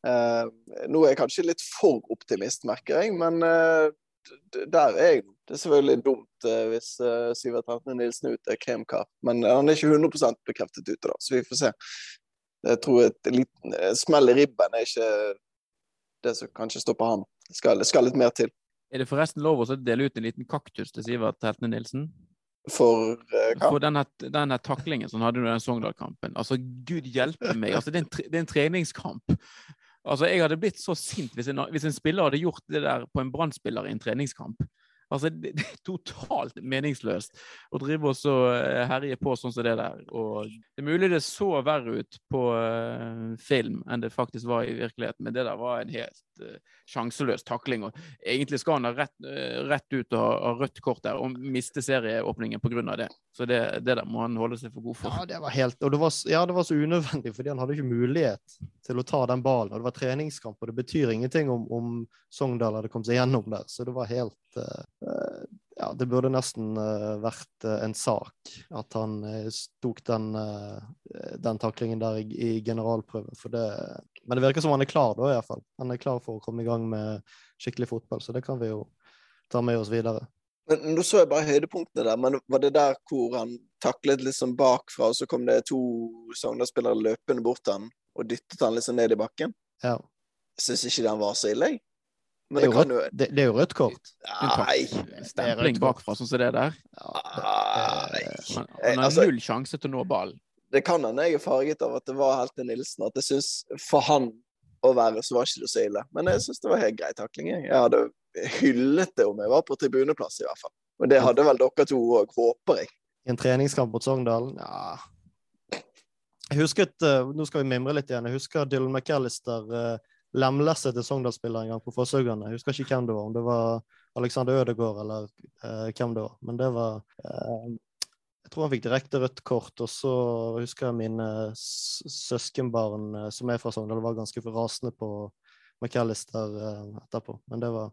Uh, nå er jeg kanskje litt for optimist, merker jeg, men uh, der er jeg. Det er selvfølgelig dumt uh, hvis uh, Sivert Helte Nilsen er ute, kremkar. Men han er ikke 100 bekreftet ute, da, så vi får se. Jeg tror et liten smell i ribben er ikke det som kanskje stopper ham. Det skal, det skal litt mer til. Er det forresten lov å dele ut en liten kaktus til Sivert Heltne Nilsen? For uh, hva? For denne, taklingen som hadde du den Sogndal-kampen. Altså, gud hjelpe meg. Altså, det, er en, det er en treningskamp. Altså, Jeg hadde blitt så sint hvis en, hvis en spiller hadde gjort det der på en brann i en treningskamp. Altså, det, det, er totalt meningsløst å drive og eh, herje på sånn som det der. Og det er mulig det så verre ut på uh, film enn det faktisk var i virkeligheten, men det der var en helt uh, sjanseløs takling. Og egentlig skal han ha rett, uh, rett ut og ha, rødt kort der og miste serieåpningen pga. det. Så det, det, der må han holde seg for god for. Ja, det var helt, og det var, ja, det var så unødvendig, fordi han hadde ikke mulighet til å ta den ballen. og Det var treningskamp, og det betyr ingenting om, om Sogndal hadde kommet seg gjennom der. Så det var helt uh, Ja, det burde nesten uh, vært uh, en sak at han tok den, den taklingen der i, i generalprøven. For det, men det virker som han er klar da, iallfall. Han er klar for å komme i gang med skikkelig fotball, så det kan vi jo ta med oss videre. Men Nå så jeg bare høydepunktene der, men var det der hvor han taklet liksom bakfra, og så kom det to Sogndal-spillere løpende bort til han og dyttet han liksom ned i bakken? Ja. Syns ikke den var så ille, jeg. Men det, er rødt, jo, det, det, er jo rødt kort. Nei. Stempling bakfra, sånn som det der. Nei. Han, han har altså, null sjanse til å nå ballen. Det kan hende jeg er farget av at det var helt til Nilsen. At jeg syns for han å være, så var ikke det så ille. Men jeg syns det var helt grei takling. Jeg hadde hyllet det om jeg var på tribuneplass, i hvert fall. Og det hadde vel dere to òg, håper jeg. I en treningskamp mot Sogndal? Ja Jeg husket, uh, Nå skal vi mimre litt igjen. Jeg husker Dylan McAllister lemlestet en Sogndal-spiller en gang på Fosshaugane. Jeg husker ikke hvem det var, om det var Alexander Ødegaard eller uh, hvem det var. Men det var uh, Jeg tror han fikk direkte rødt kort, og så husker jeg mine søskenbarn uh, som er fra Sogndal, var ganske rasende på McAllister etterpå. Men det var,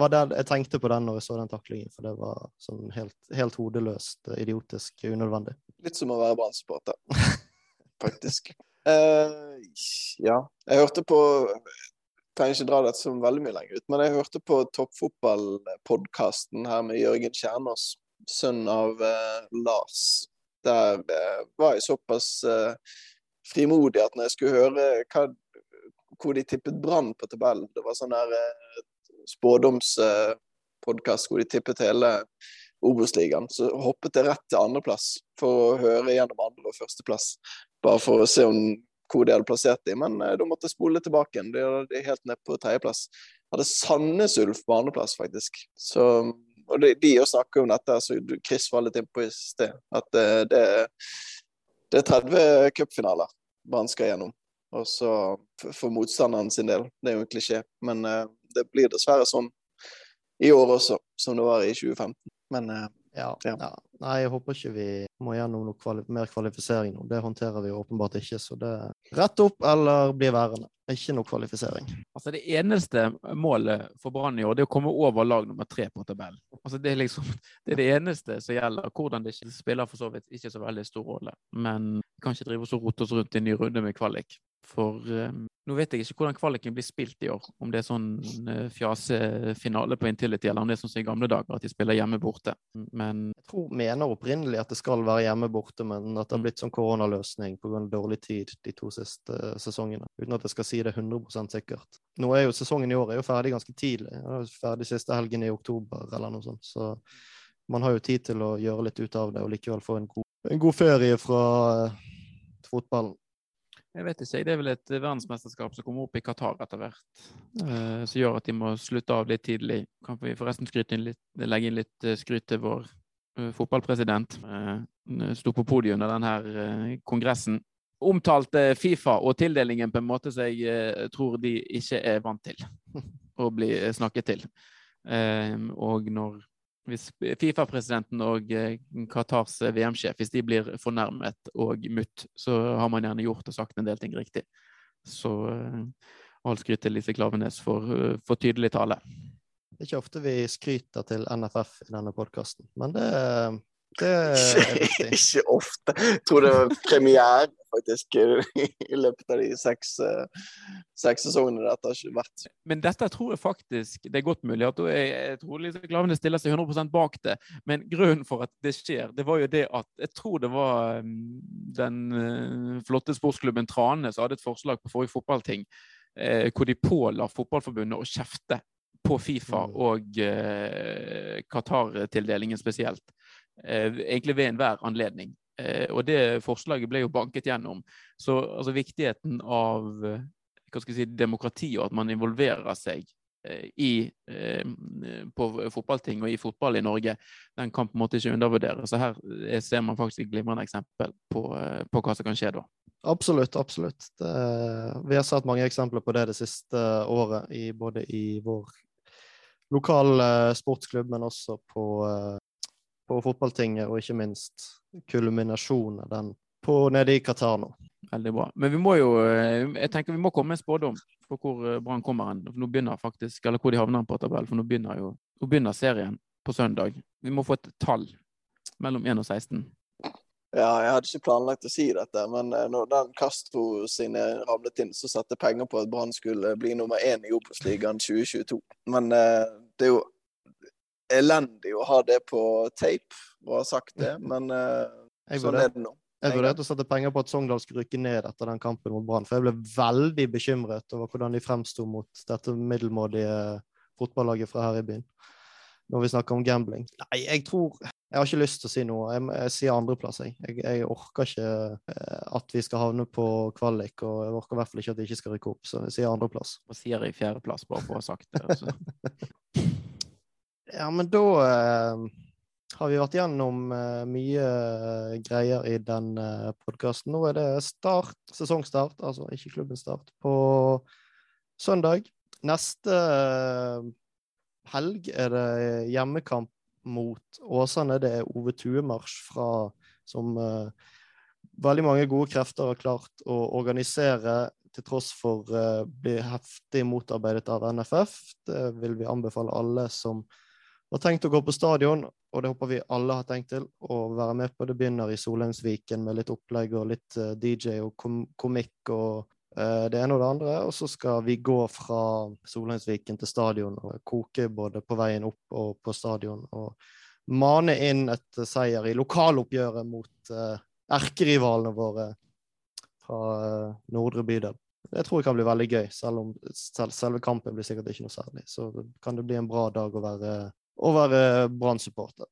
var der jeg tenkte på den når jeg så den taklingen, for det var sånn helt, helt hodeløst, idiotisk, unødvendig. Litt som å være brann (laughs) faktisk. Uh, ja. Jeg hørte på trenger ikke dra dette så veldig mye lenger ut, men jeg hørte på Toppfotballpodkasten her med Jørgen Kjernås, sønn av uh, Lars. Der uh, var jeg såpass frimodig at når jeg skulle høre hva, hvor de tippet Brann på tabellen Det var sånn der spådomspodkast hvor de tippet hele Obos-ligaen. Så hoppet jeg rett til andreplass for å høre gjennom andre- og førsteplass. Bare for å se om, hvor de hadde plassert dem, men eh, da måtte jeg spole tilbake igjen. De, de er helt ned på tredjeplass. Hadde Sandnes Ulf på andreplass, faktisk. Så, og de, de også snakker om dette, så Chris var litt innpå i sted, at eh, det, det, er 30 cupfinaler man skal gjennom. Og så for motstanderen sin del. Det er jo en klisjé, men uh, det blir dessverre sånn i år også, som det var i 2015. Men ja, ja. Nei, jeg håper ikke vi må gjennom noe kvali mer kvalifisering nå. Det håndterer vi åpenbart ikke. Så det rett opp eller bli værende. Ikke noe kvalifisering. Altså Det eneste målet for Brann i år det er å komme over lag nummer tre på tabellen. Altså Det er liksom, det er det eneste som gjelder. Hvordan det ikke spiller for så vidt ikke så veldig stor rolle. Men vi kan ikke drive oss og rote oss rundt i en ny runde med kvalik. For um, nå vet jeg ikke hvordan kvaliken blir spilt i år. Om det er sånn uh, fjasefinale på Intility, eller om det er sånn som i gamle dager, at de spiller hjemme borte. Men Jeg tror mener opprinnelig at det skal være hjemme borte, men at det har mm. blitt sånn koronaløsning pga. dårlig tid de to siste uh, sesongene. Uten at jeg skal si det 100 sikkert. Nå er jo sesongen i år er jo ferdig ganske tidlig. Ferdig siste helgen i oktober eller noe sånt. Så man har jo tid til å gjøre litt ut av det og likevel få en god, en god ferie fra fotballen. Jeg vet ikke, Det er vel et verdensmesterskap som kommer opp i Qatar etter hvert, uh, som gjør at de må slutte av litt tidlig. Kan vi forresten inn litt, legge inn litt uh, skryt til vår uh, fotballpresident. Sto på podiet under denne kongressen. Omtalte Fifa og tildelingen på en måte som jeg tror de ikke er vant til å bli snakket til. Og når hvis Fifa-presidenten og eh, Qatars eh, VM-sjef hvis de blir fornærmet og mutt, så har man gjerne gjort og sagt en del ting riktig. Så uh, all skryt til Lise Klavenes for, uh, for tydelig tale. Det er ikke ofte vi skryter til NFF i denne podkasten, men det, det er ikke ofte. Jeg tror det var premiere faktisk i løpet av de seks, eh, seks sesongene dette har ikke vært. Men dette tror jeg faktisk det er godt mulig at jeg, jeg tror Lise Klavene stiller seg 100 bak det. Men grunnen for at det skjer, det var jo det at jeg tror det var mm, den uh, flotte sportsklubben Trane som hadde et forslag på forrige fotballting uh, hvor de påla Fotballforbundet å kjefte på Fifa mm. og eh, Qatar-tildelingen spesielt. Egentlig ved enhver anledning. Eh, og det forslaget ble jo banket gjennom. Så altså, viktigheten av eh, hva skal jeg si, demokrati og at man involverer seg eh, i, på fotballting og i fotball i Norge, den kan på en måte ikke undervurderes. Så her ser man faktisk et glimrende eksempel på, på, hva som kan skje da. Absolutt, absolutt. Det, vi har sett mange eksempler på det det siste året, i, både i vår lokal sportsklubb, men også på på fotballtinget, og ikke minst kulminasjonen av den på, nede i Qatar nå. Veldig bra. Men vi må jo eh, jeg tenker vi må komme med en spådom på hvor eh, Brann kommer hen. Nå begynner faktisk, eller hvor de havner på tabell, for nå begynner jo nå begynner serien på søndag. Vi må få et tall mellom 1 og 16. Ja, jeg hadde ikke planlagt å si dette, men eh, når den Castro sine ramlet inn, så satte penger på at Brann skulle bli nummer én i Obos-ligaen 2022. Men det er jo elendig å ha det på tape og ha sagt det, (laughs) men uh, sånn er det nå. Jeg vurderte å sette penger på at Sogndal skulle rykke ned etter den kampen mot Brann. For jeg ble veldig bekymret over hvordan de fremsto mot dette middelmådige fotballaget fra her i byen. Når vi snakker om gambling. Nei, jeg tror Jeg har ikke lyst til å si noe. Jeg, jeg sier andreplass, jeg. jeg. Jeg orker ikke eh, at vi skal havne på kvalik, og jeg orker i hvert fall ikke at vi ikke skal rykke opp, så jeg sier andreplass. Hva sier jeg fjerdeplass, bare for å ha sagt det? (laughs) Ja, men da eh, har vi vært gjennom eh, mye eh, greier i den eh, podkasten. Nå er det start, sesongstart, altså ikke klubbens start, på søndag. Neste eh, helg er det hjemmekamp mot Åsane. Det er Ove Tuemarsj fra som eh, veldig mange gode krefter har klart å organisere til tross for å bli heftig motarbeidet av NFF. Det vil vi anbefale alle som har tenkt å gå på stadion, og det håper vi alle har tenkt til, å være med på. Det begynner i Solheimsviken med litt opplegg og litt uh, eh, DJ og kom komikk og uh, det ene og det andre. Og så skal vi gå fra Solheimsviken til stadion og koke både på veien opp og på stadion. Og mane inn et seier i lokaloppgjøret mot uh, erkerivalene våre fra Nordre bydel. Det tror jeg kan bli veldig gøy, selv om selve kampen blir sikkert ikke noe særlig. Så kan det bli en bra dag å være å være Brann-supporter.